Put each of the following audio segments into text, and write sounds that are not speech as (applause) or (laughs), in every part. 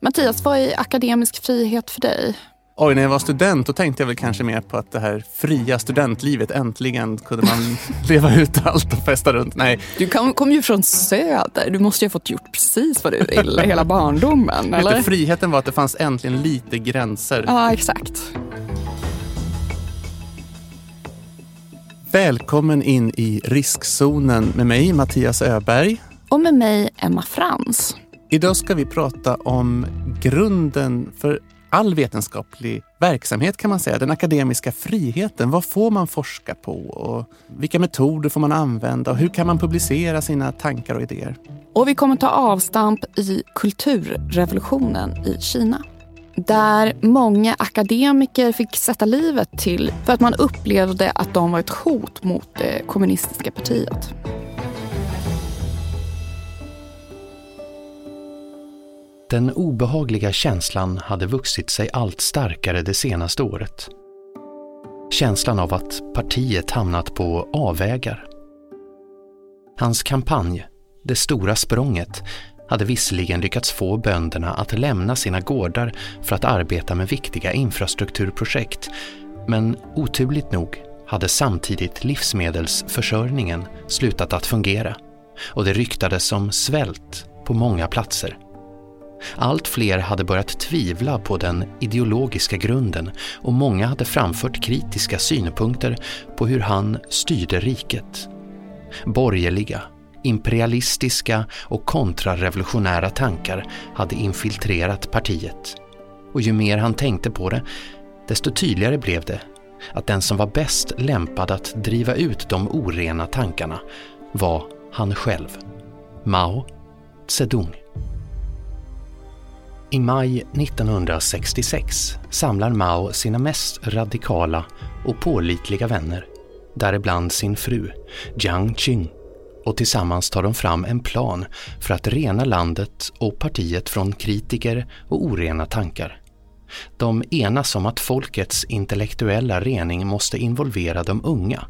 Mattias, vad är akademisk frihet för dig? Oj, när jag var student då tänkte jag väl kanske mer på att det här fria studentlivet, äntligen kunde man (laughs) leva ut allt och festa runt. Nej. Du kom, kom ju från Söder, du måste ju ha fått gjort precis vad du ville hela barndomen. eller? Du, friheten var att det fanns äntligen lite gränser. Ja, exakt. Välkommen in i riskzonen med mig, Mattias Öberg. Och med mig, Emma Frans. Idag ska vi prata om grunden för all vetenskaplig verksamhet kan man säga. Den akademiska friheten. Vad får man forska på? Och vilka metoder får man använda? Och hur kan man publicera sina tankar och idéer? Och vi kommer ta avstamp i kulturrevolutionen i Kina. Där många akademiker fick sätta livet till för att man upplevde att de var ett hot mot det kommunistiska partiet. Den obehagliga känslan hade vuxit sig allt starkare det senaste året. Känslan av att partiet hamnat på avvägar. Hans kampanj, Det stora språnget, hade visserligen lyckats få bönderna att lämna sina gårdar för att arbeta med viktiga infrastrukturprojekt, men oturligt nog hade samtidigt livsmedelsförsörjningen slutat att fungera och det ryktades om svält på många platser. Allt fler hade börjat tvivla på den ideologiska grunden och många hade framfört kritiska synpunkter på hur han styrde riket. Borgerliga, imperialistiska och kontrarevolutionära tankar hade infiltrerat partiet. Och ju mer han tänkte på det, desto tydligare blev det att den som var bäst lämpad att driva ut de orena tankarna var han själv, Mao Zedong. I maj 1966 samlar Mao sina mest radikala och pålitliga vänner, däribland sin fru Jiang Qing, och tillsammans tar de fram en plan för att rena landet och partiet från kritiker och orena tankar. De enas om att folkets intellektuella rening måste involvera de unga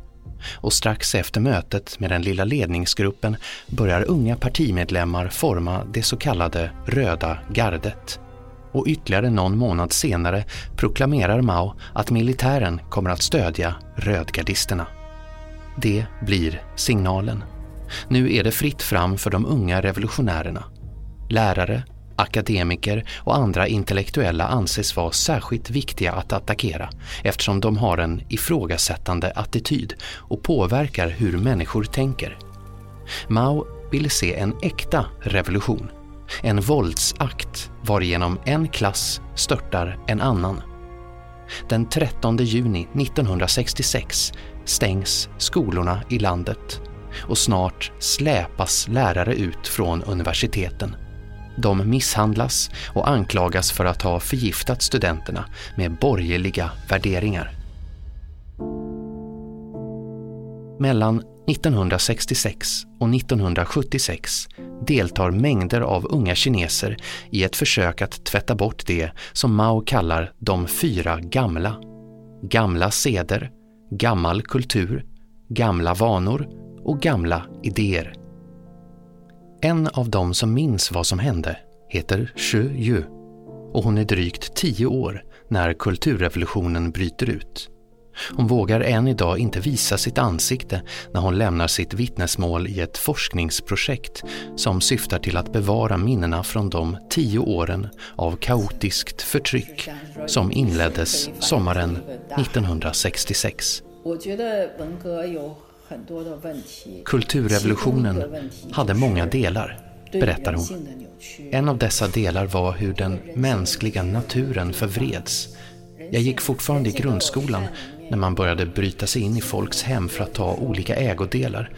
och strax efter mötet med den lilla ledningsgruppen börjar unga partimedlemmar forma det så kallade Röda gardet. Och ytterligare någon månad senare proklamerar Mao att militären kommer att stödja rödgardisterna. Det blir signalen. Nu är det fritt fram för de unga revolutionärerna. Lärare, akademiker och andra intellektuella anses vara särskilt viktiga att attackera eftersom de har en ifrågasättande attityd och påverkar hur människor tänker. Mao ville se en äkta revolution, en våldsakt varigenom en klass störtar en annan. Den 13 juni 1966 stängs skolorna i landet och snart släpas lärare ut från universiteten. De misshandlas och anklagas för att ha förgiftat studenterna med borgerliga värderingar. Mellan 1966 och 1976 deltar mängder av unga kineser i ett försök att tvätta bort det som Mao kallar de fyra gamla. Gamla seder, gammal kultur, gamla vanor och gamla idéer. En av dem som minns vad som hände heter Xu Yu och hon är drygt tio år när kulturrevolutionen bryter ut. Hon vågar än idag inte visa sitt ansikte när hon lämnar sitt vittnesmål i ett forskningsprojekt som syftar till att bevara minnena från de tio åren av kaotiskt förtryck som inleddes sommaren 1966. Kulturrevolutionen hade många delar, berättar hon. En av dessa delar var hur den mänskliga naturen förvreds. Jag gick fortfarande i grundskolan när man började bryta sig in i folks hem för att ta olika ägodelar.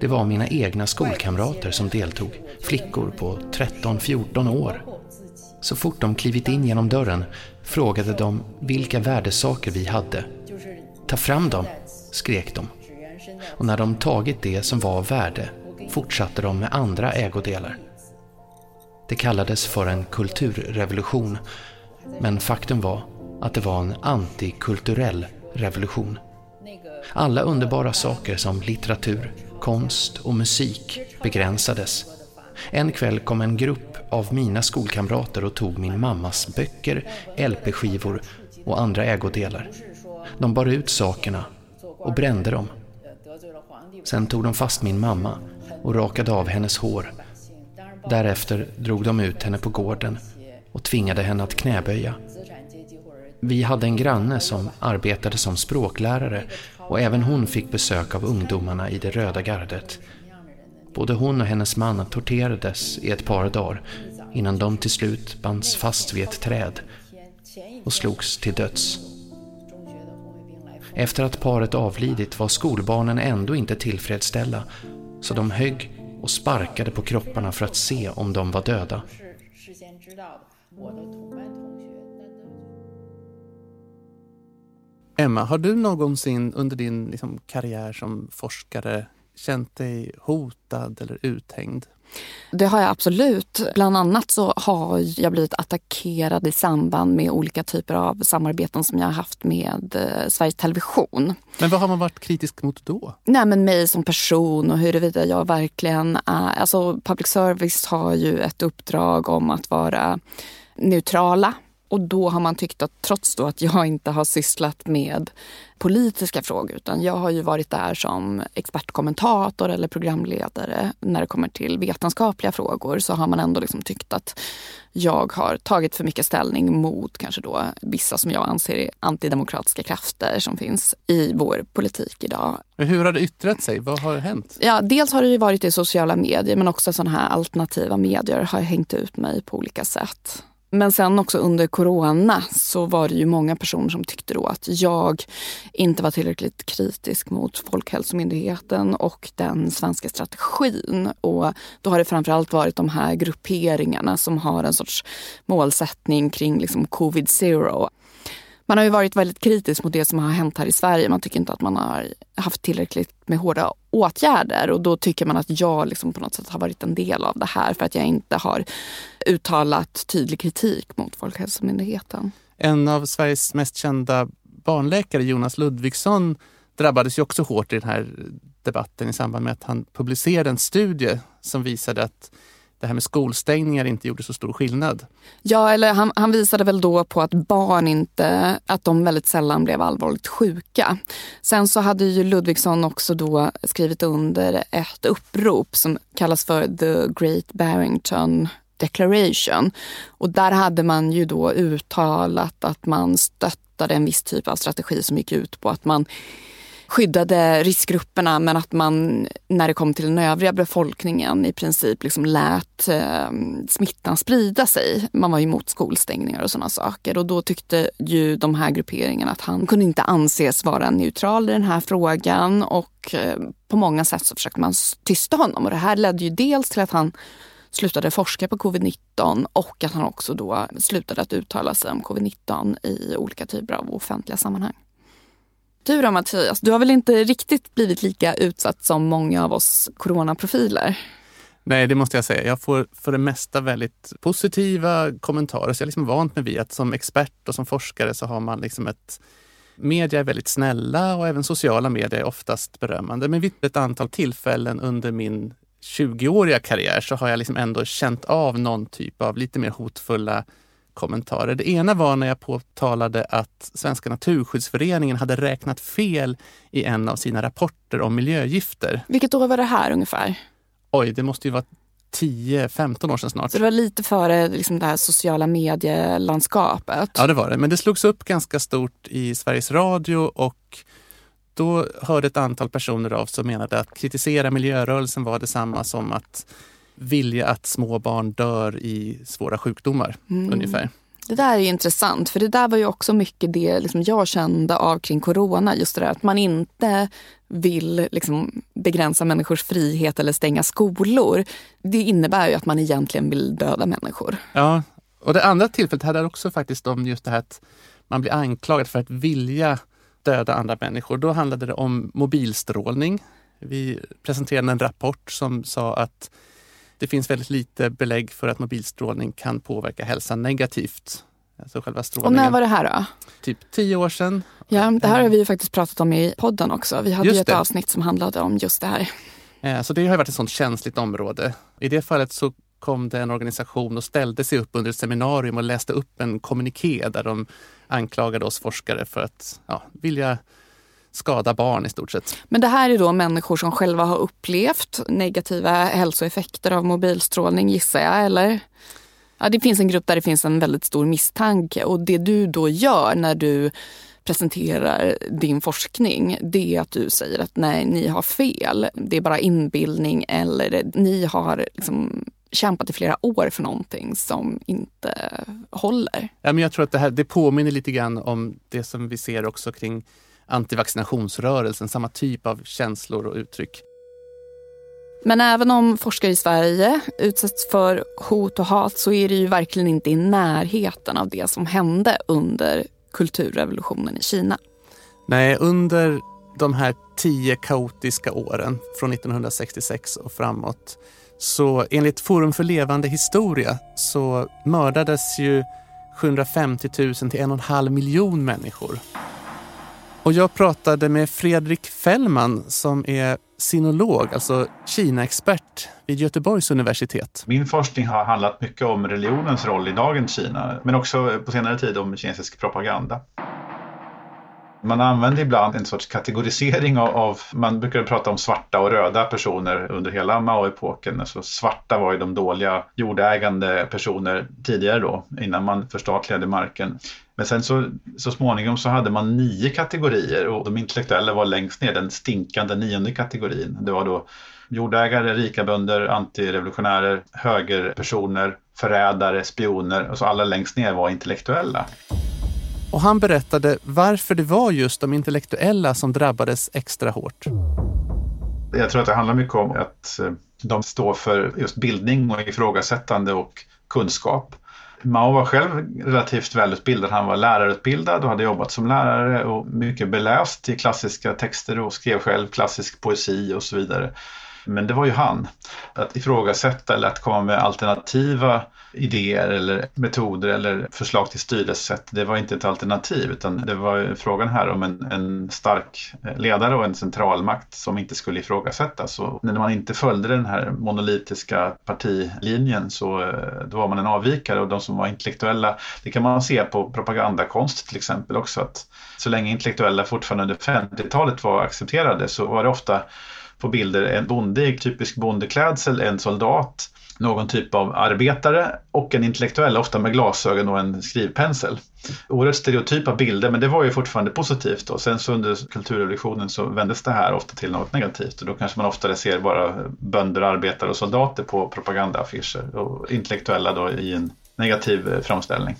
Det var mina egna skolkamrater som deltog, flickor på 13-14 år. Så fort de klivit in genom dörren frågade de vilka värdesaker vi hade. Ta fram dem, skrek de och när de tagit det som var av värde fortsatte de med andra ägodelar. Det kallades för en kulturrevolution, men faktum var att det var en antikulturell revolution. Alla underbara saker som litteratur, konst och musik begränsades. En kväll kom en grupp av mina skolkamrater och tog min mammas böcker, LP-skivor och andra ägodelar. De bar ut sakerna och brände dem. Sen tog de fast min mamma och rakade av hennes hår. Därefter drog de ut henne på gården och tvingade henne att knäböja. Vi hade en granne som arbetade som språklärare och även hon fick besök av ungdomarna i det röda gardet. Både hon och hennes man torterades i ett par dagar innan de till slut bands fast vid ett träd och slogs till döds. Efter att paret avlidit var skolbarnen ändå inte tillfredsställda så de högg och sparkade på kropparna för att se om de var döda. Emma, har du någonsin under din liksom, karriär som forskare känt dig hotad eller uthängd? Det har jag absolut. Bland annat så har jag blivit attackerad i samband med olika typer av samarbeten som jag har haft med eh, Sveriges Television. Men vad har man varit kritisk mot då? Nej men mig som person och huruvida jag verkligen är... Alltså public service har ju ett uppdrag om att vara neutrala och då har man tyckt att trots då att jag inte har sysslat med politiska frågor utan jag har ju varit där som expertkommentator eller programledare när det kommer till vetenskapliga frågor så har man ändå liksom tyckt att jag har tagit för mycket ställning mot kanske då vissa som jag anser är antidemokratiska krafter som finns i vår politik idag. Hur har det yttrat sig? Vad har hänt? Ja, dels har det ju varit i sociala medier men också sådana här alternativa medier har hängt ut mig på olika sätt. Men sen också under corona så var det ju många personer som tyckte då att jag inte var tillräckligt kritisk mot Folkhälsomyndigheten och den svenska strategin. Och då har det framförallt varit de här grupperingarna som har en sorts målsättning kring liksom covid zero. Man har ju varit väldigt kritisk mot det som har hänt här i Sverige. Man tycker inte att man har haft tillräckligt med hårda åtgärder och då tycker man att jag liksom på något sätt har varit en del av det här för att jag inte har uttalat tydlig kritik mot Folkhälsomyndigheten. En av Sveriges mest kända barnläkare, Jonas Ludvigsson, drabbades ju också hårt i den här debatten i samband med att han publicerade en studie som visade att det här med skolstängningar inte gjorde så stor skillnad. Ja, eller han, han, visade väl då på att barn inte, att de väldigt sällan blev allvarligt sjuka. Sen så hade ju Ludvigsson också då skrivit under ett upprop som kallas för The Great Barrington Declaration. Och där hade man ju då uttalat att man stöttade en viss typ av strategi som gick ut på att man skyddade riskgrupperna men att man när det kom till den övriga befolkningen i princip liksom lät eh, smittan sprida sig. Man var emot skolstängningar och sådana saker och då tyckte ju de här grupperingarna att han kunde inte anses vara neutral i den här frågan och eh, på många sätt så försökte man tysta honom och det här ledde ju dels till att han slutade forska på covid-19 och att han också då slutade att uttala sig om covid-19 i olika typer av offentliga sammanhang. Du då Mattias, du har väl inte riktigt blivit lika utsatt som många av oss coronaprofiler? Nej, det måste jag säga. Jag får för det mesta väldigt positiva kommentarer. Så jag är liksom vant mig vid att som expert och som forskare så har man liksom ett Media är väldigt snälla och även sociala medier är oftast berömmande. Men vid ett antal tillfällen under min 20-åriga karriär så har jag liksom ändå känt av någon typ av lite mer hotfulla kommentarer. Det ena var när jag påtalade att Svenska Naturskyddsföreningen hade räknat fel i en av sina rapporter om miljögifter. Vilket år var det här ungefär? Oj, det måste ju vara 10-15 år sedan snart. Så det var lite före liksom det här sociala medielandskapet? Ja, det var det. Men det slogs upp ganska stort i Sveriges Radio och då hörde ett antal personer av som menade att kritisera miljörörelsen var detsamma som att vilja att små barn dör i svåra sjukdomar mm. ungefär. Det där är intressant, för det där var ju också mycket det liksom jag kände av kring corona. Just det där att man inte vill liksom begränsa människors frihet eller stänga skolor. Det innebär ju att man egentligen vill döda människor. Ja, och det andra tillfället handlar också faktiskt om just det här att man blir anklagad för att vilja döda andra människor. Då handlade det om mobilstrålning. Vi presenterade en rapport som sa att det finns väldigt lite belägg för att mobilstrålning kan påverka hälsan negativt. Alltså själva strålningen. Och när var det här då? Typ tio år sedan. Ja, det här har vi ju faktiskt pratat om i podden också. Vi hade ju ett avsnitt som handlade om just det här. Så det har varit ett sånt känsligt område. I det fallet så kom det en organisation och ställde sig upp under ett seminarium och läste upp en kommuniké där de anklagade oss forskare för att ja, vilja skada barn i stort sett. Men det här är då människor som själva har upplevt negativa hälsoeffekter av mobilstrålning gissar jag, eller? Ja, det finns en grupp där det finns en väldigt stor misstanke och det du då gör när du presenterar din forskning, det är att du säger att nej, ni har fel. Det är bara inbildning eller ni har liksom kämpat i flera år för någonting som inte håller. Ja, men jag tror att det här det påminner lite grann om det som vi ser också kring antivaccinationsrörelsen, samma typ av känslor och uttryck. Men även om forskare i Sverige utsätts för hot och hat så är det ju verkligen inte i närheten av det som hände under kulturrevolutionen i Kina. Nej, under de här tio kaotiska åren från 1966 och framåt så enligt Forum för levande historia så mördades ju 750 000 till en och en halv miljon människor. Och jag pratade med Fredrik Fällman som är sinolog, alltså Kina-expert vid Göteborgs universitet. Min forskning har handlat mycket om religionens roll i dagens Kina, men också på senare tid om kinesisk propaganda. Man använder ibland en sorts kategorisering av, av, man brukar prata om svarta och röda personer under hela Mao-epoken. Alltså svarta var ju de dåliga jordägande personer tidigare då, innan man förstatligade marken. Men sen så, så småningom så hade man nio kategorier och de intellektuella var längst ner, den stinkande nionde kategorin. Det var då jordägare, rika bönder, antirevolutionärer, högerpersoner, förrädare, spioner och så alla längst ner var intellektuella. Och han berättade varför det var just de intellektuella som drabbades extra hårt. Jag tror att det handlar mycket om att eh, de står för just bildning och ifrågasättande och kunskap. Mao var själv relativt välutbildad. Han var lärarutbildad och hade jobbat som lärare och mycket beläst i klassiska texter och skrev själv klassisk poesi och så vidare. Men det var ju han. Att ifrågasätta eller att komma med alternativa idéer eller metoder eller förslag till styrelsesätt, det var inte ett alternativ utan det var frågan här om en, en stark ledare och en centralmakt som inte skulle ifrågasättas. Och när man inte följde den här monolitiska partilinjen så eh, då var man en avvikare och de som var intellektuella, det kan man se på propagandakonst till exempel också, att så länge intellektuella fortfarande under 50-talet var accepterade så var det ofta på bilder en bonde i typisk bondeklädsel, en soldat, någon typ av arbetare och en intellektuell, ofta med glasögon och en skrivpensel. Oerhört stereotypa bilder, men det var ju fortfarande positivt. Och sen så under kulturrevolutionen så vändes det här ofta till något negativt och då kanske man oftare ser bara bönder, arbetare och soldater på propagandaaffischer och intellektuella då i en negativ eh, framställning.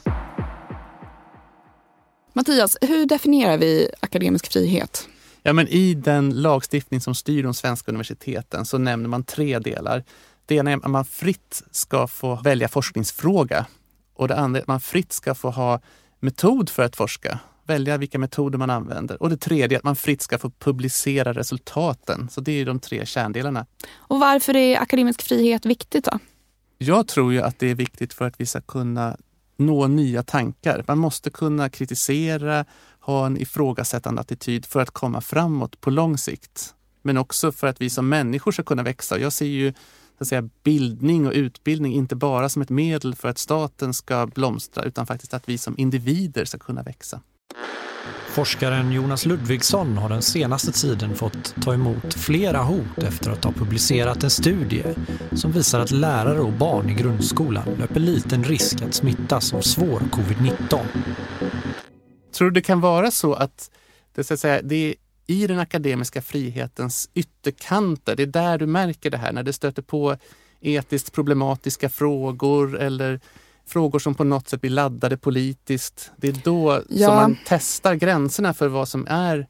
Mattias, hur definierar vi akademisk frihet? Ja, men I den lagstiftning som styr de svenska universiteten så nämner man tre delar. Det ena är att man fritt ska få välja forskningsfråga och det andra är att man fritt ska få ha metod för att forska, välja vilka metoder man använder. Och det tredje är att man fritt ska få publicera resultaten. Så det är de tre kärndelarna. Och varför är akademisk frihet viktigt då? Jag tror ju att det är viktigt för att vi ska kunna nå nya tankar. Man måste kunna kritisera, ha en ifrågasättande attityd för att komma framåt på lång sikt. Men också för att vi som människor ska kunna växa. Jag ser ju så att säga, bildning och utbildning inte bara som ett medel för att staten ska blomstra utan faktiskt att vi som individer ska kunna växa. Forskaren Jonas Ludvigsson har den senaste tiden fått ta emot flera hot efter att ha publicerat en studie som visar att lärare och barn i grundskolan löper liten risk att smittas av svår covid-19. Tror du det kan vara så att det, så att säga, det är i den akademiska frihetens ytterkanter, det är där du märker det här, när det stöter på etiskt problematiska frågor eller frågor som på något sätt blir laddade politiskt. Det är då ja. som man testar gränserna för vad som är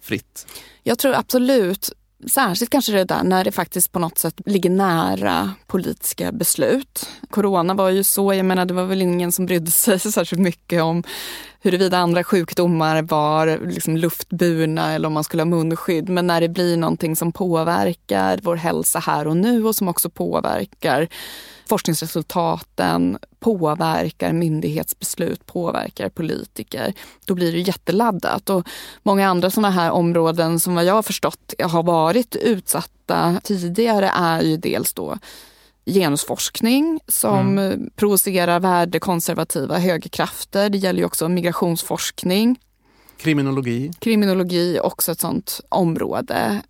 fritt. Jag tror absolut Särskilt kanske det där när det faktiskt på något sätt ligger nära politiska beslut. Corona var ju så, jag menar det var väl ingen som brydde sig (laughs) särskilt mycket om huruvida andra sjukdomar var liksom luftburna eller om man skulle ha munskydd. Men när det blir någonting som påverkar vår hälsa här och nu och som också påverkar forskningsresultaten, påverkar myndighetsbeslut, påverkar politiker, då blir det jätteladdat. Och många andra sådana här områden som vad jag har förstått har varit utsatta tidigare är ju dels då genusforskning som mm. provocerar värdekonservativa högerkrafter. Det gäller ju också migrationsforskning. Kriminologi. Kriminologi är också ett sånt område.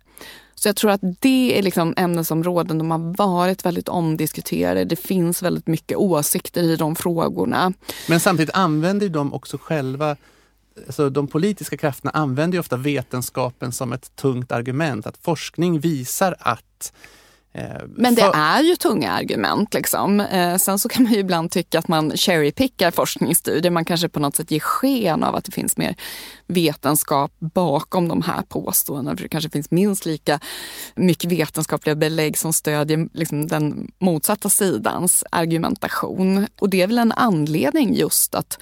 Så jag tror att det är liksom ämnesområden som har varit väldigt omdiskuterade. Det finns väldigt mycket åsikter i de frågorna. Men samtidigt använder de också själva alltså de politiska krafterna använder ofta vetenskapen som ett tungt argument. Att forskning visar att Men det är ju tunga argument. Liksom. Eh, sen så kan man ju ibland tycka att man cherrypickar forskningsstudier. Man kanske på något sätt ger sken av att det finns mer vetenskap bakom de här påståendena. För det kanske finns minst lika mycket vetenskapliga belägg som stödjer liksom, den motsatta sidans argumentation. Och det är väl en anledning just att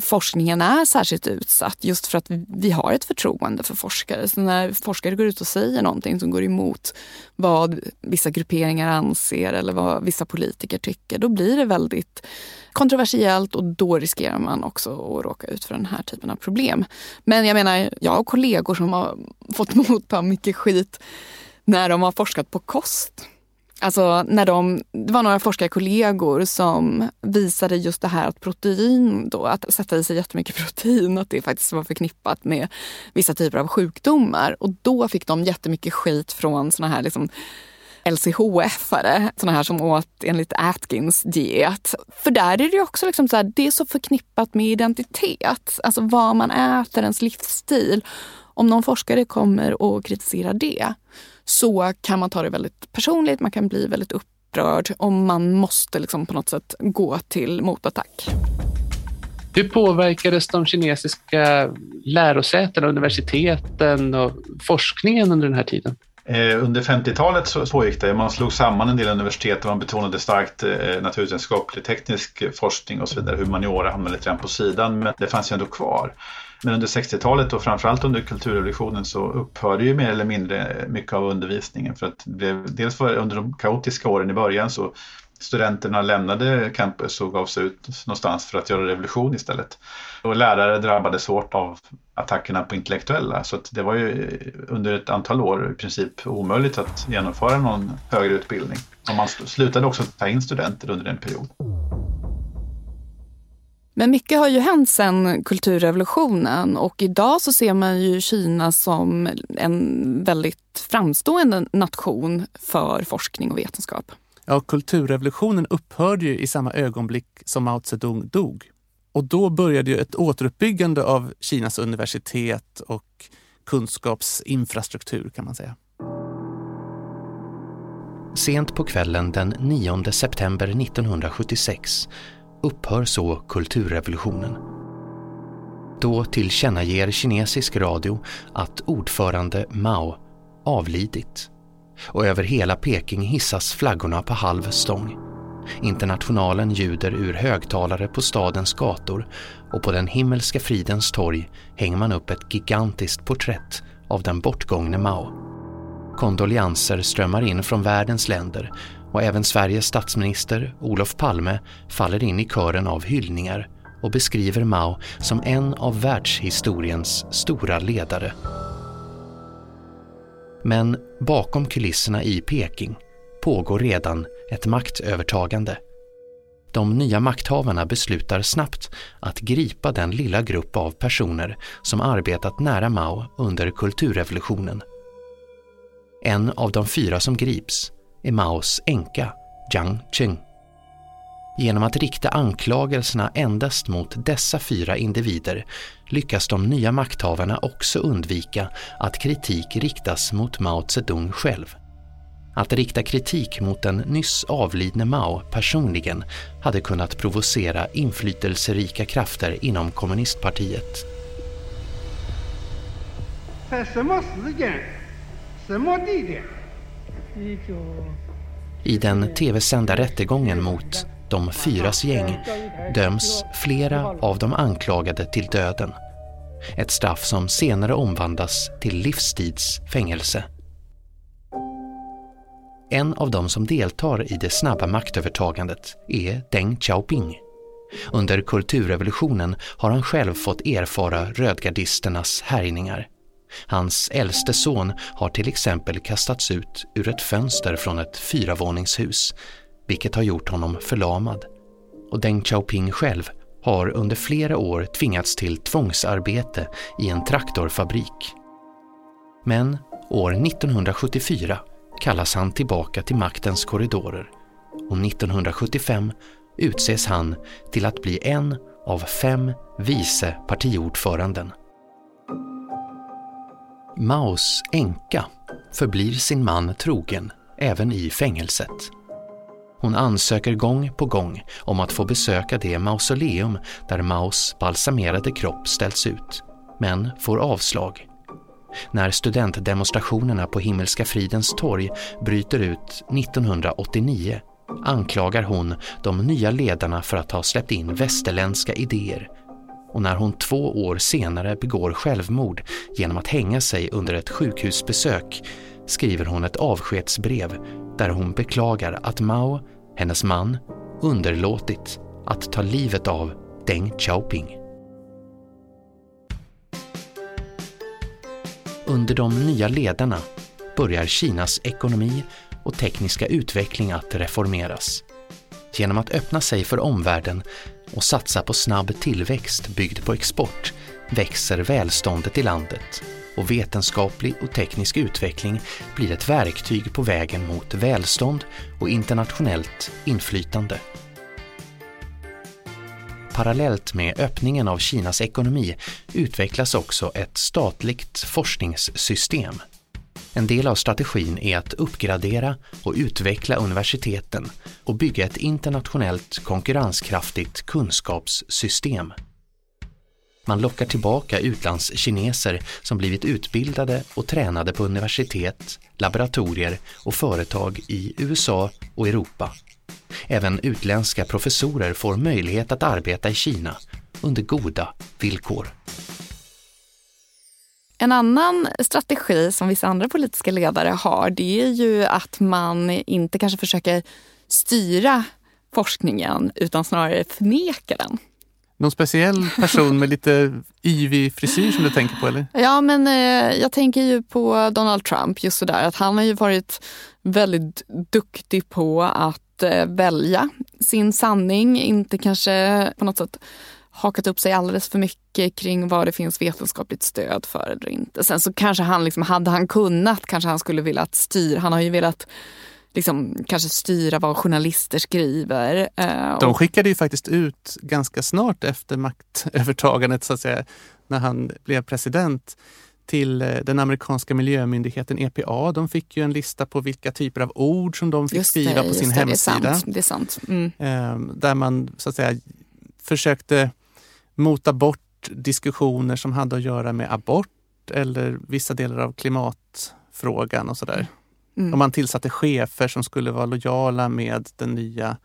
forskningen är särskilt utsatt just för att vi har ett förtroende för forskare. Så när forskare går ut och säger någonting som går emot vad vissa grupperingar anser eller vad vissa politiker tycker, då blir det väldigt kontroversiellt och då riskerar man också att råka ut för den här typen av problem. Men jag menar, jag har kollegor som har (laughs) fått motta mycket skit när de har forskat på kost. Alltså när de, det var några forskarkollegor som visade just det här att protein, då, att sätta i sig jättemycket (laughs) protein, att det faktiskt var förknippat med vissa typer av sjukdomar. Och då fick de jättemycket skit från såna här liksom LCHF-are, såna här som åt enligt Atkins diet. För där är det också liksom så här, det är så förknippat med identitet, alltså vad man äter, ens livsstil. Om någon forskare kommer och kritiserar det så kan man ta det väldigt personligt, man kan bli väldigt upprörd och man måste liksom på något sätt gå till motattack. Hur påverkades de kinesiska lärosätena, universiteten och forskningen under den här tiden? Eh, under 50-talet så pågick det, man slog samman en del universitet och man betonade starkt eh, naturvetenskaplig teknisk forskning och så vidare. Humaniora hamnade lite grann på sidan men det fanns ju ändå kvar. Men under 60-talet och framförallt under kulturrevolutionen så upphörde ju mer eller mindre mycket av undervisningen för att det blev, dels var under de kaotiska åren i början så studenterna lämnade campus och gav sig ut någonstans för att göra revolution istället. Och lärare drabbades hårt av attackerna på intellektuella så det var ju under ett antal år i princip omöjligt att genomföra någon högre utbildning. Och man slutade också ta in studenter under en period. Men mycket har ju hänt sedan kulturrevolutionen och idag så ser man ju Kina som en väldigt framstående nation för forskning och vetenskap. Ja, kulturrevolutionen upphörde ju i samma ögonblick som Mao Zedong dog. Och då började ju ett återuppbyggande av Kinas universitet och kunskapsinfrastruktur kan man säga. Sent på kvällen den 9 september 1976 upphör så kulturrevolutionen. Då tillkännager kinesisk radio att ordförande Mao avlidit och över hela Peking hissas flaggorna på halv stång. Internationalen ljuder ur högtalare på stadens gator och på den himmelska fridens torg hänger man upp ett gigantiskt porträtt av den bortgångne Mao. Kondolianser strömmar in från världens länder och även Sveriges statsminister Olof Palme faller in i kören av hyllningar och beskriver Mao som en av världshistoriens stora ledare. Men bakom kulisserna i Peking pågår redan ett maktövertagande. De nya makthavarna beslutar snabbt att gripa den lilla grupp av personer som arbetat nära Mao under kulturrevolutionen. En av de fyra som grips är Maos änka Jiang Qing. Genom att rikta anklagelserna endast mot dessa fyra individer lyckas de nya makthavarna också undvika att kritik riktas mot Mao Zedong själv. Att rikta kritik mot den nyss avlidne Mao personligen hade kunnat provocera inflytelserika krafter inom kommunistpartiet. 在什么时间、什么地点 i den tv-sända rättegången mot de fyras gäng döms flera av de anklagade till döden. Ett straff som senare omvandlas till livstidsfängelse. En av de som deltar i det snabba maktövertagandet är Deng Xiaoping. Under kulturrevolutionen har han själv fått erfara rödgardisternas härjningar. Hans äldste son har till exempel kastats ut ur ett fönster från ett fyravåningshus. vilket har gjort honom förlamad. Och Deng Xiaoping själv har under flera år tvingats till tvångsarbete i en traktorfabrik. Men år 1974 kallas han tillbaka till maktens korridorer och 1975 utses han till att bli en av fem vice partiordföranden. Maos änka förblir sin man trogen även i fängelset. Hon ansöker gång på gång om att få besöka det mausoleum där Maos balsamerade kropp ställts ut, men får avslag. När studentdemonstrationerna på Himmelska fridens torg bryter ut 1989 anklagar hon de nya ledarna för att ha släppt in västerländska idéer och när hon två år senare begår självmord genom att hänga sig under ett sjukhusbesök skriver hon ett avskedsbrev där hon beklagar att Mao, hennes man, underlåtit att ta livet av Deng Xiaoping. Under de nya ledarna börjar Kinas ekonomi och tekniska utveckling att reformeras. Genom att öppna sig för omvärlden och satsa på snabb tillväxt byggd på export växer välståndet i landet och vetenskaplig och teknisk utveckling blir ett verktyg på vägen mot välstånd och internationellt inflytande. Parallellt med öppningen av Kinas ekonomi utvecklas också ett statligt forskningssystem. En del av strategin är att uppgradera och utveckla universiteten och bygga ett internationellt konkurrenskraftigt kunskapssystem. Man lockar tillbaka utlandskineser som blivit utbildade och tränade på universitet, laboratorier och företag i USA och Europa. Även utländska professorer får möjlighet att arbeta i Kina under goda villkor. En annan strategi som vissa andra politiska ledare har det är ju att man inte kanske försöker styra forskningen utan snarare förneka den. Någon speciell person med lite yvig frisyr som du tänker på eller? Ja men eh, jag tänker ju på Donald Trump just sådär att han har ju varit väldigt duktig på att eh, välja sin sanning, inte kanske på något sätt hakat upp sig alldeles för mycket kring vad det finns vetenskapligt stöd för eller inte. Sen så kanske han, liksom, hade han kunnat, kanske han skulle velat styra, han har ju velat liksom, kanske styra vad journalister skriver. Eh, De skickade ju faktiskt ut ganska snart efter maktövertagandet så att säga, när han blev president till eh, den amerikanska miljömyndigheten EPA. De fick ju en lista på vilka typer av ord som de fick just skriva det, på sin det, hemsida. Det är sant. Det är sant. Mm. Ehm, där man så att säga försökte mota bort diskussioner som hade att göra med abort eller vissa delar av klimatfrågan och sådär. Mm. Och man tillsatte chefer som skulle vara lojala med den nya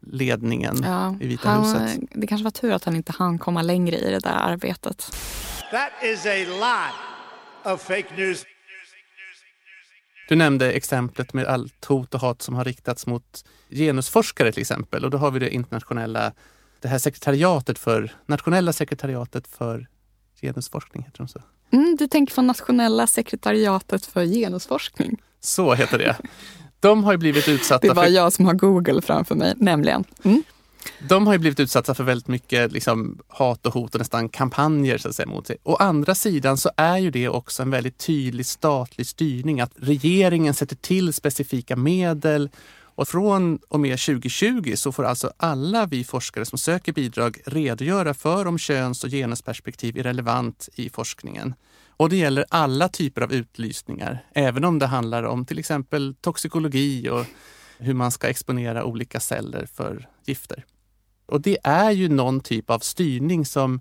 ledningen ja, i Vita han, huset. Det kanske var tur att han inte hann komma längre i det där arbetet. That is a lot of fake news. Du nämnde exemplet med allt hot och hat som har riktats mot genusforskare till exempel. Och då har vi det internationella, det här sekretariatet för, nationella sekretariatet för genusforskning. Heter de så? Mm, du tänker på nationella sekretariatet för genusforskning? Så heter det. De har blivit utsatta Det är bara för... jag som har Google framför mig, nämligen. Mm. De har ju blivit utsatta för väldigt mycket liksom, hat och hot och nästan kampanjer så att säga, mot sig. Å andra sidan så är ju det också en väldigt tydlig statlig styrning. Att regeringen sätter till specifika medel och från och med 2020 så får alltså alla vi forskare som söker bidrag redogöra för om köns och genusperspektiv är relevant i forskningen. Och det gäller alla typer av utlysningar, även om det handlar om till exempel toxikologi och hur man ska exponera olika celler för gifter. Och det är ju någon typ av styrning som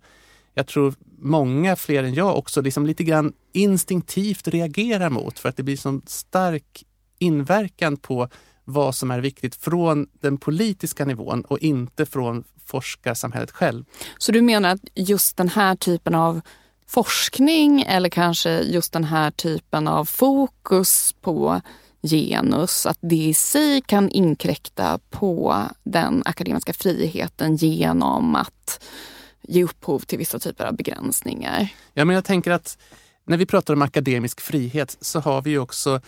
jag tror många fler än jag också liksom lite grann instinktivt reagerar mot för att det blir så stark inverkan på vad som är viktigt från den politiska nivån och inte från forskarsamhället själv. Så du menar att just den här typen av forskning eller kanske just den här typen av fokus på genus, att det i sig kan inkräkta på den akademiska friheten genom att ge upphov till vissa typer av begränsningar. Ja, men jag tänker att när vi pratar om akademisk frihet så har vi också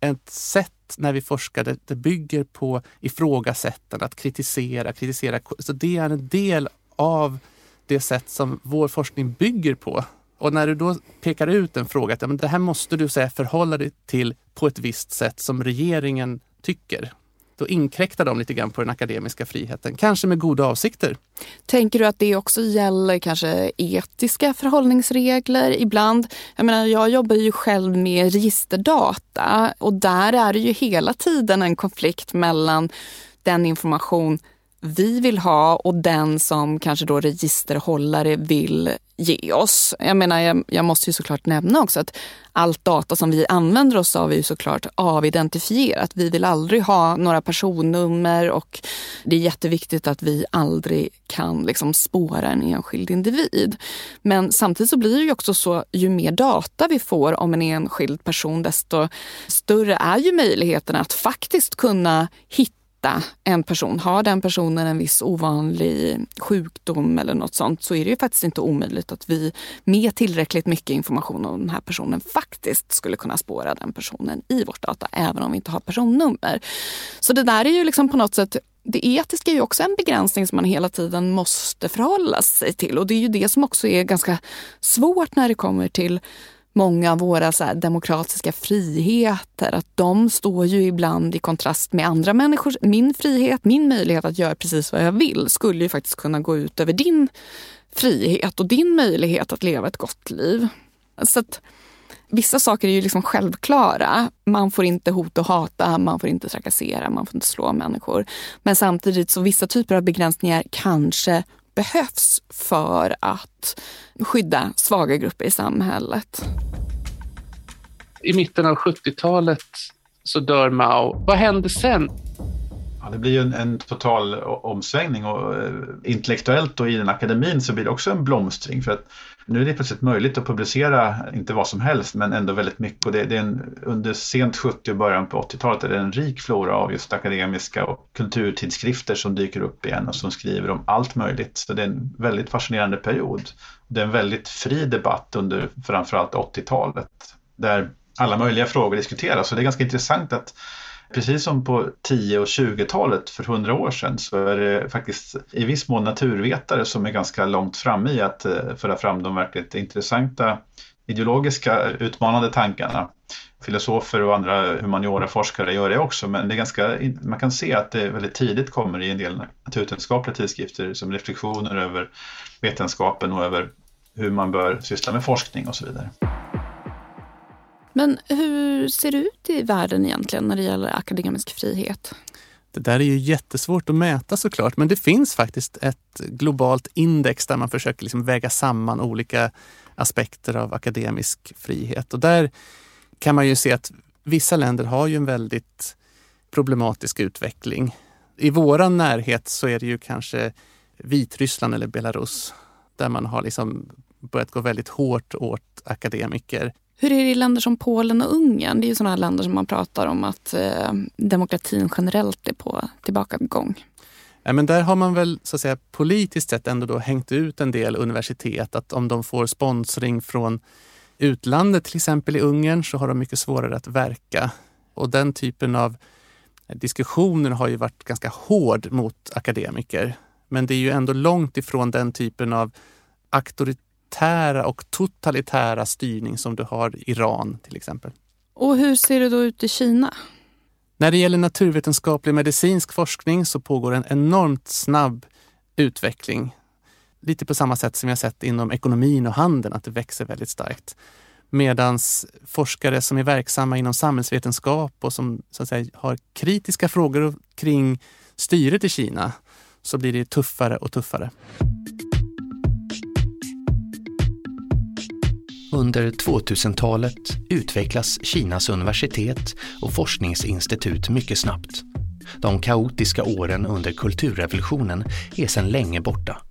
ett sätt när vi forskar, det, det bygger på ifrågasättande, att kritisera, kritisera. Så det är en del av det sätt som vår forskning bygger på. Och när du då pekar ut en fråga, att ja, men det här måste du säga, förhålla dig till på ett visst sätt som regeringen tycker. Då inkräktar de lite grann på den akademiska friheten, kanske med goda avsikter. Tänker du att det också gäller kanske etiska förhållningsregler ibland? Jag menar, jag jobbar ju själv med registerdata och där är det ju hela tiden en konflikt mellan den information vi vill ha och den som kanske då registerhållare vill ge oss. Jag menar, jag, jag, måste ju såklart nämna också att allt data som vi använder oss av är ju såklart avidentifierat. Vi vill aldrig ha några personnummer och det är jätteviktigt att vi aldrig kan liksom spåra en enskild individ. Men samtidigt så blir det ju också så, ju mer data vi får om en enskild person, desto större är ju möjligheten att faktiskt kunna hitta hitta en person. Har den personen en viss ovanlig sjukdom eller något sånt så är det ju faktiskt inte omöjligt att vi med tillräckligt mycket information om den här personen faktiskt skulle kunna spåra den personen i vårt data även om vi inte har personnummer. Så det där är ju liksom på något sätt det etiska är ju också en begränsning som man hela tiden måste förhålla sig till och det är ju det som också är ganska svårt när det kommer till många av våra så demokratiska friheter, att de står ju ibland i kontrast med andra människors... Min frihet, min möjlighet att göra precis vad jag vill skulle ju faktiskt kunna gå ut över din frihet och din möjlighet att leva ett gott liv. Så att, Vissa saker är ju liksom självklara. Man får inte hota och hata, man får inte trakassera, man får inte slå människor. Men samtidigt så vissa typer av begränsningar kanske behövs för att skydda svaga grupper i samhället. I mitten av 70-talet så dör Mao. Vad händer sen? Ja, det blir ju en, en, total omsvängning och eh, intellektuellt och i den akademin så blir det också en blomstring för att nu är det plötsligt möjligt att publicera, inte vad som helst, men ändå väldigt mycket. Och det, det är en, under sent 70 och början på 80-talet är det en rik flora av just akademiska och kulturtidskrifter som dyker upp igen och som skriver om allt möjligt. Så det är en väldigt fascinerande period. Det är en väldigt fri debatt under framförallt 80-talet där alla möjliga frågor diskuteras. Så det är ganska intressant att Precis som på 10 och 20-talet för 100 år sedan så är det faktiskt i viss mån naturvetare som är ganska långt framme i att eh, föra fram de verkligt intressanta ideologiska utmanande tankarna. Filosofer och andra humanioraforskare gör det också men det är ganska, man kan se att det väldigt tidigt kommer i en del naturvetenskapliga tidskrifter som reflektioner över vetenskapen och över hur man bör syssla med forskning och så vidare. Men hur ser det ut i världen egentligen när det gäller akademisk frihet? Det där är ju jättesvårt att mäta såklart, men det finns faktiskt ett globalt index där man försöker liksom väga samman olika aspekter av akademisk frihet. Och där kan man ju se att vissa länder har ju en väldigt problematisk utveckling. I våran närhet så är det ju kanske Vitryssland eller Belarus där man har liksom börjat gå väldigt hårt åt akademiker. Hur är det i länder som Polen och Ungern? Det är ju sådana länder som man pratar om att eh, demokratin generellt är på tillbakagång. Ja, men där har man väl så att säga, politiskt sett ändå då hängt ut en del universitet. Att om de får sponsring från utlandet, till exempel i Ungern, så har de mycket svårare att verka. Och den typen av diskussioner har ju varit ganska hård mot akademiker. Men det är ju ändå långt ifrån den typen av auktoritet auktoritära och totalitära styrning som du har i Iran till exempel. Och hur ser det då ut i Kina? När det gäller naturvetenskaplig medicinsk forskning så pågår en enormt snabb utveckling. Lite på samma sätt som jag sett inom ekonomin och handeln, att det växer väldigt starkt. Medan forskare som är verksamma inom samhällsvetenskap och som så att säga, har kritiska frågor kring styret i Kina, så blir det tuffare och tuffare. Under 2000-talet utvecklas Kinas universitet och forskningsinstitut mycket snabbt. De kaotiska åren under kulturrevolutionen är sedan länge borta.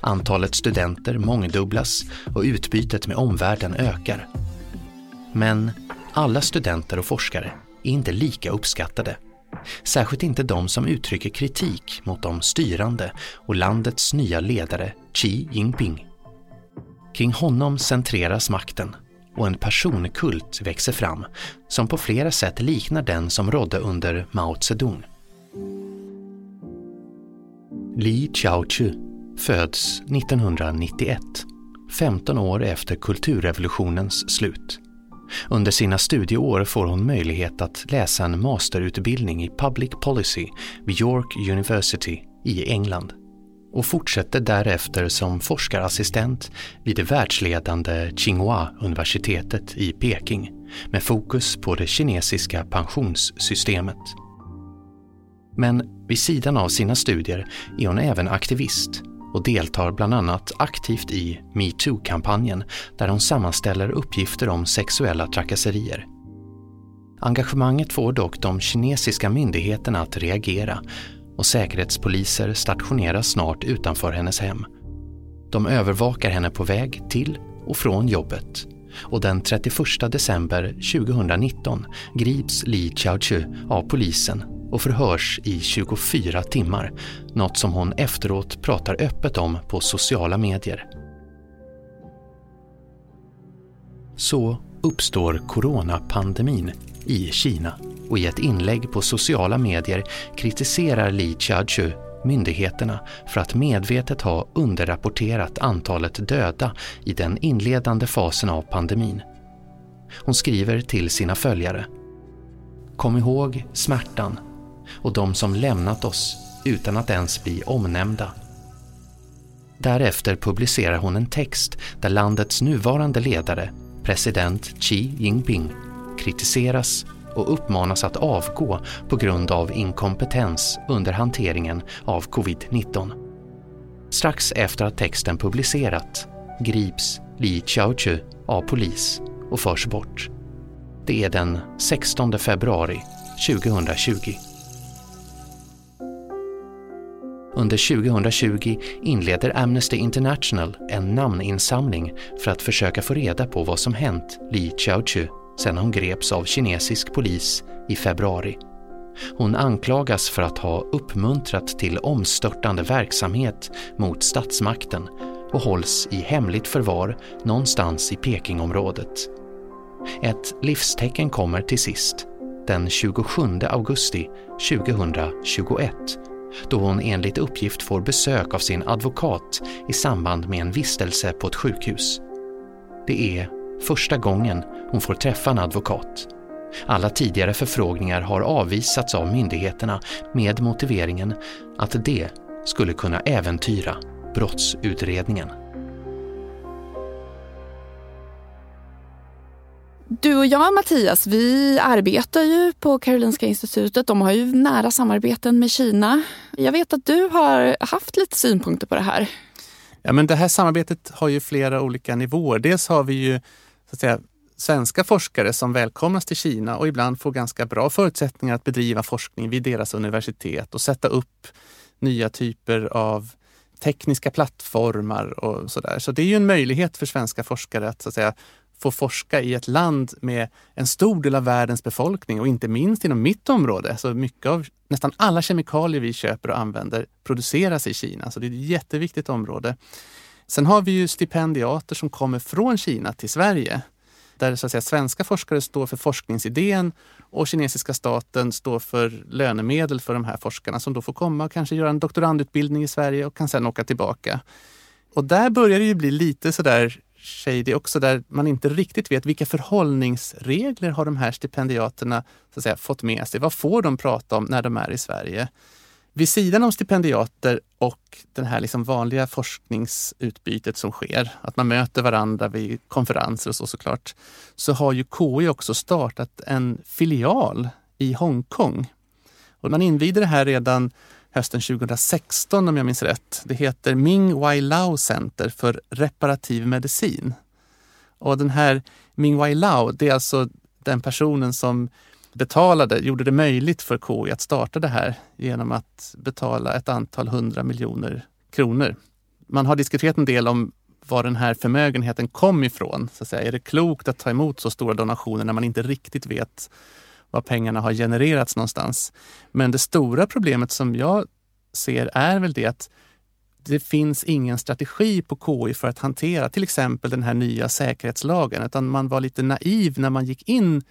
Antalet studenter mångdubblas och utbytet med omvärlden ökar. Men alla studenter och forskare är inte lika uppskattade. Särskilt inte de som uttrycker kritik mot de styrande och landets nya ledare Xi Jinping. Kring honom centreras makten och en personkult växer fram som på flera sätt liknar den som rådde under Mao Zedong. Li Chaochu föds 1991, 15 år efter kulturrevolutionens slut. Under sina studieår får hon möjlighet att läsa en masterutbildning i Public Policy vid York University i England och fortsätter därefter som forskarassistent vid det världsledande Tsinghua-universitetet i Peking med fokus på det kinesiska pensionssystemet. Men vid sidan av sina studier är hon även aktivist och deltar bland annat aktivt i metoo-kampanjen där hon sammanställer uppgifter om sexuella trakasserier. Engagemanget får dock de kinesiska myndigheterna att reagera och säkerhetspoliser stationeras snart utanför hennes hem. De övervakar henne på väg till och från jobbet och den 31 december 2019 grips Li Chaochu av polisen och förhörs i 24 timmar, något som hon efteråt pratar öppet om på sociala medier. Så uppstår coronapandemin i Kina och i ett inlägg på sociala medier kritiserar Li Chaochu myndigheterna för att medvetet ha underrapporterat antalet döda i den inledande fasen av pandemin. Hon skriver till sina följare Kom ihåg smärtan och de som lämnat oss utan att ens bli omnämnda. Därefter publicerar hon en text där landets nuvarande ledare, president Xi Jinping, kritiseras och uppmanas att avgå på grund av inkompetens under hanteringen av covid-19. Strax efter att texten publicerat grips Li Chaochu av polis och förs bort. Det är den 16 februari 2020. Under 2020 inleder Amnesty International en namninsamling för att försöka få reda på vad som hänt Li Chaochu sedan hon greps av kinesisk polis i februari. Hon anklagas för att ha uppmuntrat till omstörtande verksamhet mot statsmakten och hålls i hemligt förvar någonstans i Pekingområdet. Ett livstecken kommer till sist, den 27 augusti 2021 då hon enligt uppgift får besök av sin advokat i samband med en vistelse på ett sjukhus. Det är första gången hon får träffa en advokat. Alla tidigare förfrågningar har avvisats av myndigheterna med motiveringen att det skulle kunna äventyra brottsutredningen. Du och jag, Mattias, vi arbetar ju på Karolinska institutet. De har ju nära samarbeten med Kina. Jag vet att du har haft lite synpunkter på det här. Ja, men det här samarbetet har ju flera olika nivåer. Dels har vi ju så att säga, svenska forskare som välkomnas till Kina och ibland får ganska bra förutsättningar att bedriva forskning vid deras universitet och sätta upp nya typer av tekniska plattformar och sådär. Så det är ju en möjlighet för svenska forskare att, så att säga, få forska i ett land med en stor del av världens befolkning och inte minst inom mitt område. Så mycket av, nästan alla kemikalier vi köper och använder produceras i Kina, så det är ett jätteviktigt område. Sen har vi ju stipendiater som kommer från Kina till Sverige där så att säga, svenska forskare står för forskningsidén och kinesiska staten står för lönemedel för de här forskarna som då får komma och kanske göra en doktorandutbildning i Sverige och kan sedan åka tillbaka. Och där börjar det ju bli lite sådär shady också, där man inte riktigt vet vilka förhållningsregler har de här stipendiaterna så att säga, fått med sig? Vad får de prata om när de är i Sverige? Vid sidan om stipendiater och det här liksom vanliga forskningsutbytet som sker, att man möter varandra vid konferenser och så såklart, så har ju KI också startat en filial i Hongkong. Och man invigde det här redan hösten 2016 om jag minns rätt. Det heter Ming Wai Lao Center för reparativ medicin. Och den här Ming Wai Lao, det är alltså den personen som betalade, gjorde det möjligt för KI att starta det här genom att betala ett antal hundra miljoner kronor. Man har diskuterat en del om var den här förmögenheten kom ifrån. Så att säga. Är det klokt att ta emot så stora donationer när man inte riktigt vet var pengarna har genererats någonstans? Men det stora problemet som jag ser är väl det att det finns ingen strategi på KI för att hantera till exempel den här nya säkerhetslagen. Utan man var lite naiv när man gick in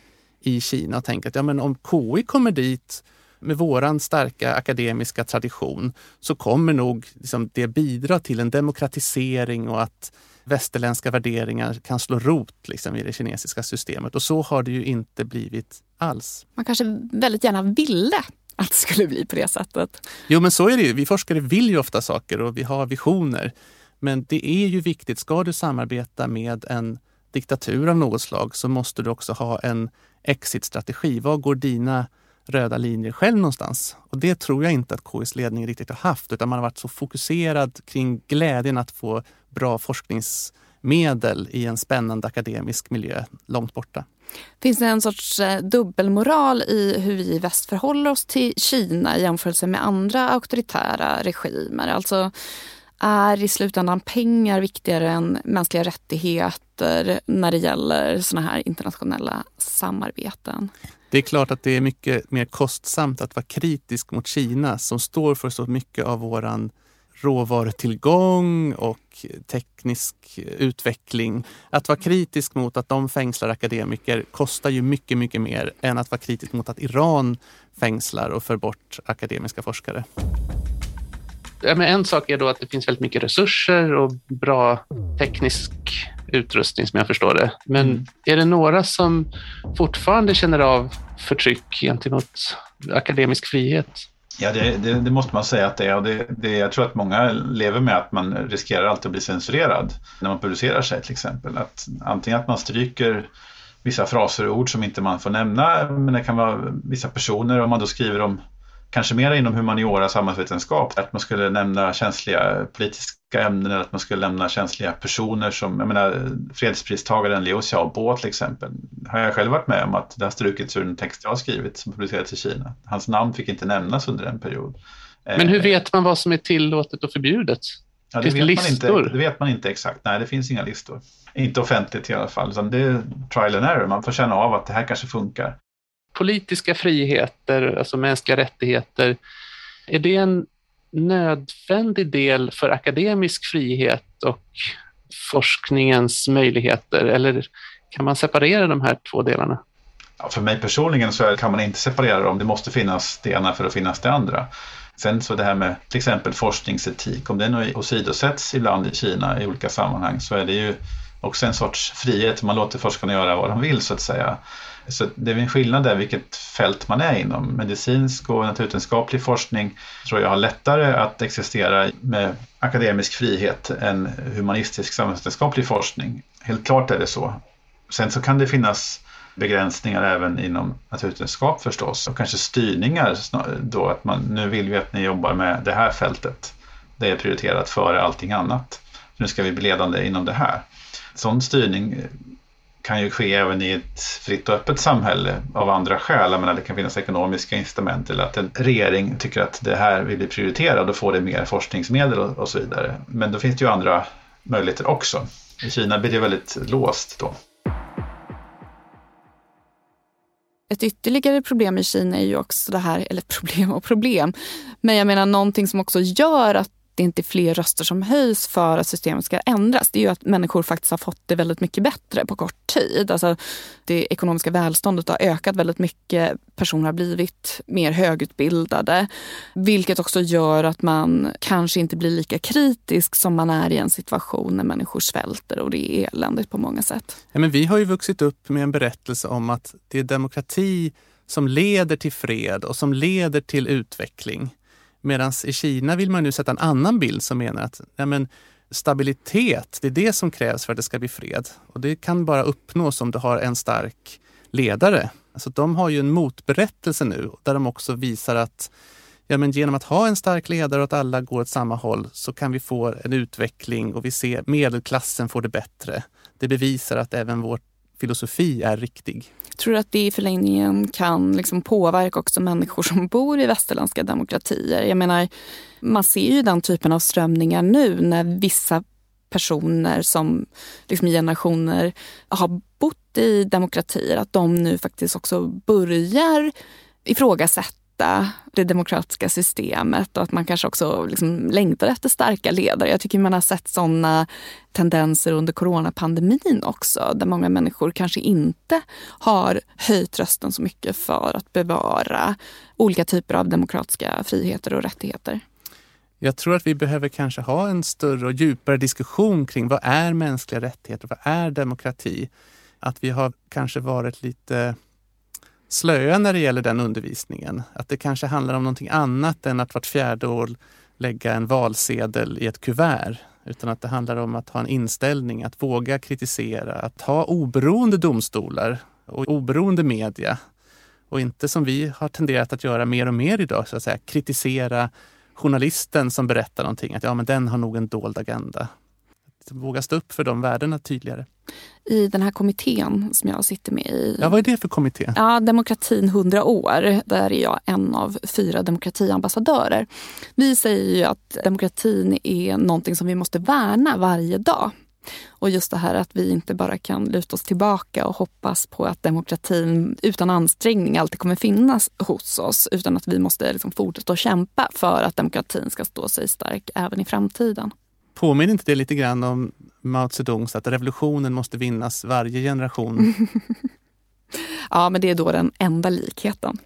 i Kina och tänkte att ja, men om KI kommer dit med våran starka akademiska tradition så kommer nog liksom det bidra till en demokratisering och att västerländska värderingar kan slå rot liksom, i det kinesiska systemet. Och så har det ju inte blivit alls. Man kanske väldigt gärna ville att det skulle bli på det sättet. Jo, men så är det ju. Vi forskare vill ju ofta saker och vi har visioner. Men det är ju viktigt, ska du samarbeta med en diktatur av något slag så måste du också ha en exit-strategi. Var går dina röda linjer själv någonstans? Och det tror jag inte att KIs ledning riktigt har haft, utan man har varit så fokuserad kring glädjen att få bra forskningsmedel i en spännande akademisk miljö långt borta. Finns det en sorts eh, dubbelmoral i hur vi i väst förhåller oss till Kina i jämförelse med andra auktoritära regimer? Alltså är i slutändan pengar viktigare än mänskliga rättigheter när det gäller såna här internationella samarbeten? Det är klart att det är mycket mer kostsamt att vara kritisk mot Kina som står för så mycket av våran råvarutillgång och teknisk utveckling. Att vara kritisk mot att de fängslar akademiker kostar ju mycket, mycket mer än att vara kritisk mot att Iran fängslar och för bort akademiska forskare. Ja, men en sak är då att det finns väldigt mycket resurser och bra teknisk utrustning som jag förstår det. Men mm. är det några som fortfarande känner av förtryck gentemot akademisk frihet? Ja, det, det, det, måste man säga att det är. Och det, det, jag tror att många lever med att man riskerar alltid att bli censurerad när man publicerar sig till exempel. Att antingen att man stryker vissa fraser och ord som inte man får nämna, men det kan vara vissa personer, om man då skriver om kanske mer inom humaniora samhällsvetenskap, att man skulle nämna känsliga politiska ämnen eller att man skulle nämna känsliga personer som, jag menar fredspristagaren Liu Xiaobo till exempel, har jag själv varit med om att det har strukits ur en text jag har skrivit som publicerats i Kina. Hans namn fick inte nämnas under en period. Men hur eh, vet man vad som är tillåtet och förbjudet? Ja, finns det, vet listor? Man inte, det vet man inte exakt. Nej, det finns inga listor. Inte offentligt i alla fall, utan det är trial and error. Man får känna av att det här kanske funkar politiska friheter, alltså mänskliga rättigheter, är det en nödvändig del för akademisk frihet och forskningens möjligheter eller kan man separera de här två delarna? Ja, för mig personligen så kan man inte separera dem. Det måste finnas det ena för att finnas det andra. Sen så det här med till exempel forskningsetik, om den åsidosätts ibland i Kina i olika sammanhang så är det ju också en sorts frihet. Man låter forskarna göra vad de vill så att säga. Så det är en skillnad där vilket fält man är inom. Medicinsk och naturvetenskaplig forskning tror jag har lättare att existera med akademisk frihet än humanistisk samhällsvetenskaplig forskning. Helt klart är det så. Sen så kan det finnas begränsningar även inom naturvetenskap förstås och kanske styrningar då att man nu vill vi att ni jobbar med det här fältet. Det är prioriterat före allting annat. Nu ska vi bli ledande inom det här. Sån styrning kan ju ske även i ett fritt och öppet samhälle av andra skäl. Jag menar, det kan finnas ekonomiska incitament eller att en regering tycker att det här vill bli prioriterat och får det mer forskningsmedel och, och så vidare. Men då finns det ju andra möjligheter också. I Kina blir det väldigt låst då. Ett ytterligare problem i Kina är ju också det här, eller problem och problem, men jag menar någonting som också gör att det inte är fler röster som höjs för att systemet ska ändras. Det är ju att människor faktiskt har fått det väldigt mycket bättre på kort tid. Alltså, det ekonomiska välståndet har ökat väldigt mycket. Personer har blivit mer högutbildade. Vilket också gör att man kanske inte blir lika kritisk som man är i en situation när människor svälter och det är eländigt på många sätt. Ja, men vi har ju vuxit upp med en berättelse om att det är demokrati som leder till fred och som leder till utveckling. Medan i Kina vill man nu sätta en annan bild som menar att ja, men, stabilitet, det är det som krävs för att det ska bli fred. Och det kan bara uppnås om du har en stark ledare. Alltså, de har ju en motberättelse nu där de också visar att ja, men genom att ha en stark ledare och att alla går åt samma håll så kan vi få en utveckling och vi ser medelklassen får det bättre. Det bevisar att även vår filosofi är riktig. Tror du att det i förlängningen kan liksom påverka också människor som bor i västerländska demokratier? Jag menar, man ser ju den typen av strömningar nu när vissa personer som liksom i generationer har bott i demokratier, att de nu faktiskt också börjar ifrågasätta ifrågasätta det demokratiska systemet och att man kanske också liksom längtar efter starka ledare. Jag tycker man har sett sådana tendenser under coronapandemin också, där många människor kanske inte har höjt rösten så mycket för att bevara olika typer av demokratiska friheter och rättigheter. Jag tror att vi behöver kanske ha en större och djupare diskussion kring vad är mänskliga rättigheter? Vad är demokrati? Att vi har kanske varit lite slöa när det gäller den undervisningen. Att det kanske handlar om någonting annat än att vart fjärde år lägga en valsedel i ett kuvert. Utan att det handlar om att ha en inställning, att våga kritisera, att ha oberoende domstolar och oberoende media. Och inte som vi har tenderat att göra mer och mer idag, så att säga, kritisera journalisten som berättar någonting. Att ja, men den har nog en dold agenda. våga stå upp för de värdena tydligare i den här kommittén som jag sitter med i. Ja, vad är det för kommitté? Ja, Demokratin 100 år. Där är jag en av fyra demokratiambassadörer. Vi säger ju att demokratin är någonting som vi måste värna varje dag. Och just det här att vi inte bara kan luta oss tillbaka och hoppas på att demokratin utan ansträngning alltid kommer finnas hos oss. Utan att vi måste liksom fortsätta att kämpa för att demokratin ska stå sig stark även i framtiden. Påminner inte det lite grann om Mao Zedongs att revolutionen måste vinnas varje generation? (laughs) ja, men det är då den enda likheten.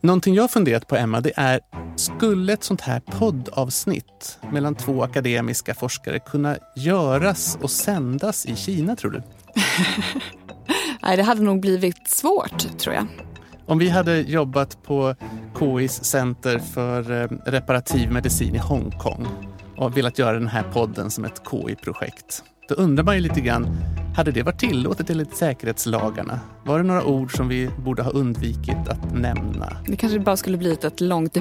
Någonting jag funderat på, Emma, det är skulle ett sånt här poddavsnitt mellan två akademiska forskare kunna göras och sändas i Kina, tror du? (laughs) Nej, det hade nog blivit svårt, tror jag. Om vi hade jobbat på KIs center för eh, reparativ medicin i Hongkong och velat göra den här podden som ett KI-projekt. Då undrar man ju lite grann, hade det varit tillåtet enligt säkerhetslagarna? Var det några ord som vi borde ha undvikit att nämna? Det kanske bara skulle blivit ett långt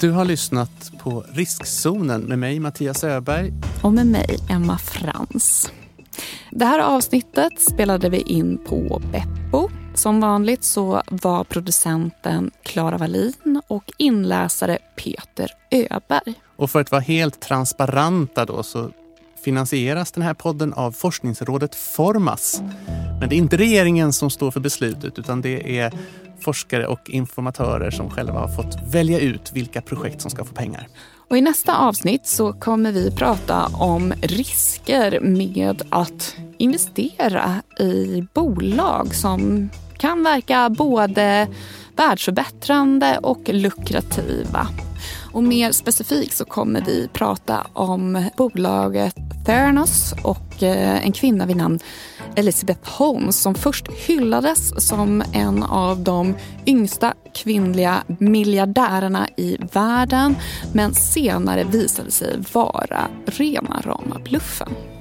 Du har lyssnat på Riskzonen med mig Mattias Öberg. Och med mig Emma Frans. Det här avsnittet spelade vi in på Beppo. Som vanligt så var producenten Klara Wallin och inläsare Peter Öberg. Och för att vara helt transparenta då så finansieras den här podden av forskningsrådet Formas. Men det är inte regeringen som står för beslutet utan det är forskare och informatörer som själva har fått välja ut vilka projekt som ska få pengar. Och I nästa avsnitt så kommer vi prata om risker med att investera i bolag som kan verka både världsförbättrande och lukrativa. Och mer specifikt så kommer vi prata om bolaget Theranos och eh, en kvinna vid namn Elizabeth Holmes som först hyllades som en av de yngsta kvinnliga miljardärerna i världen men senare visade sig vara rena rama bluffen.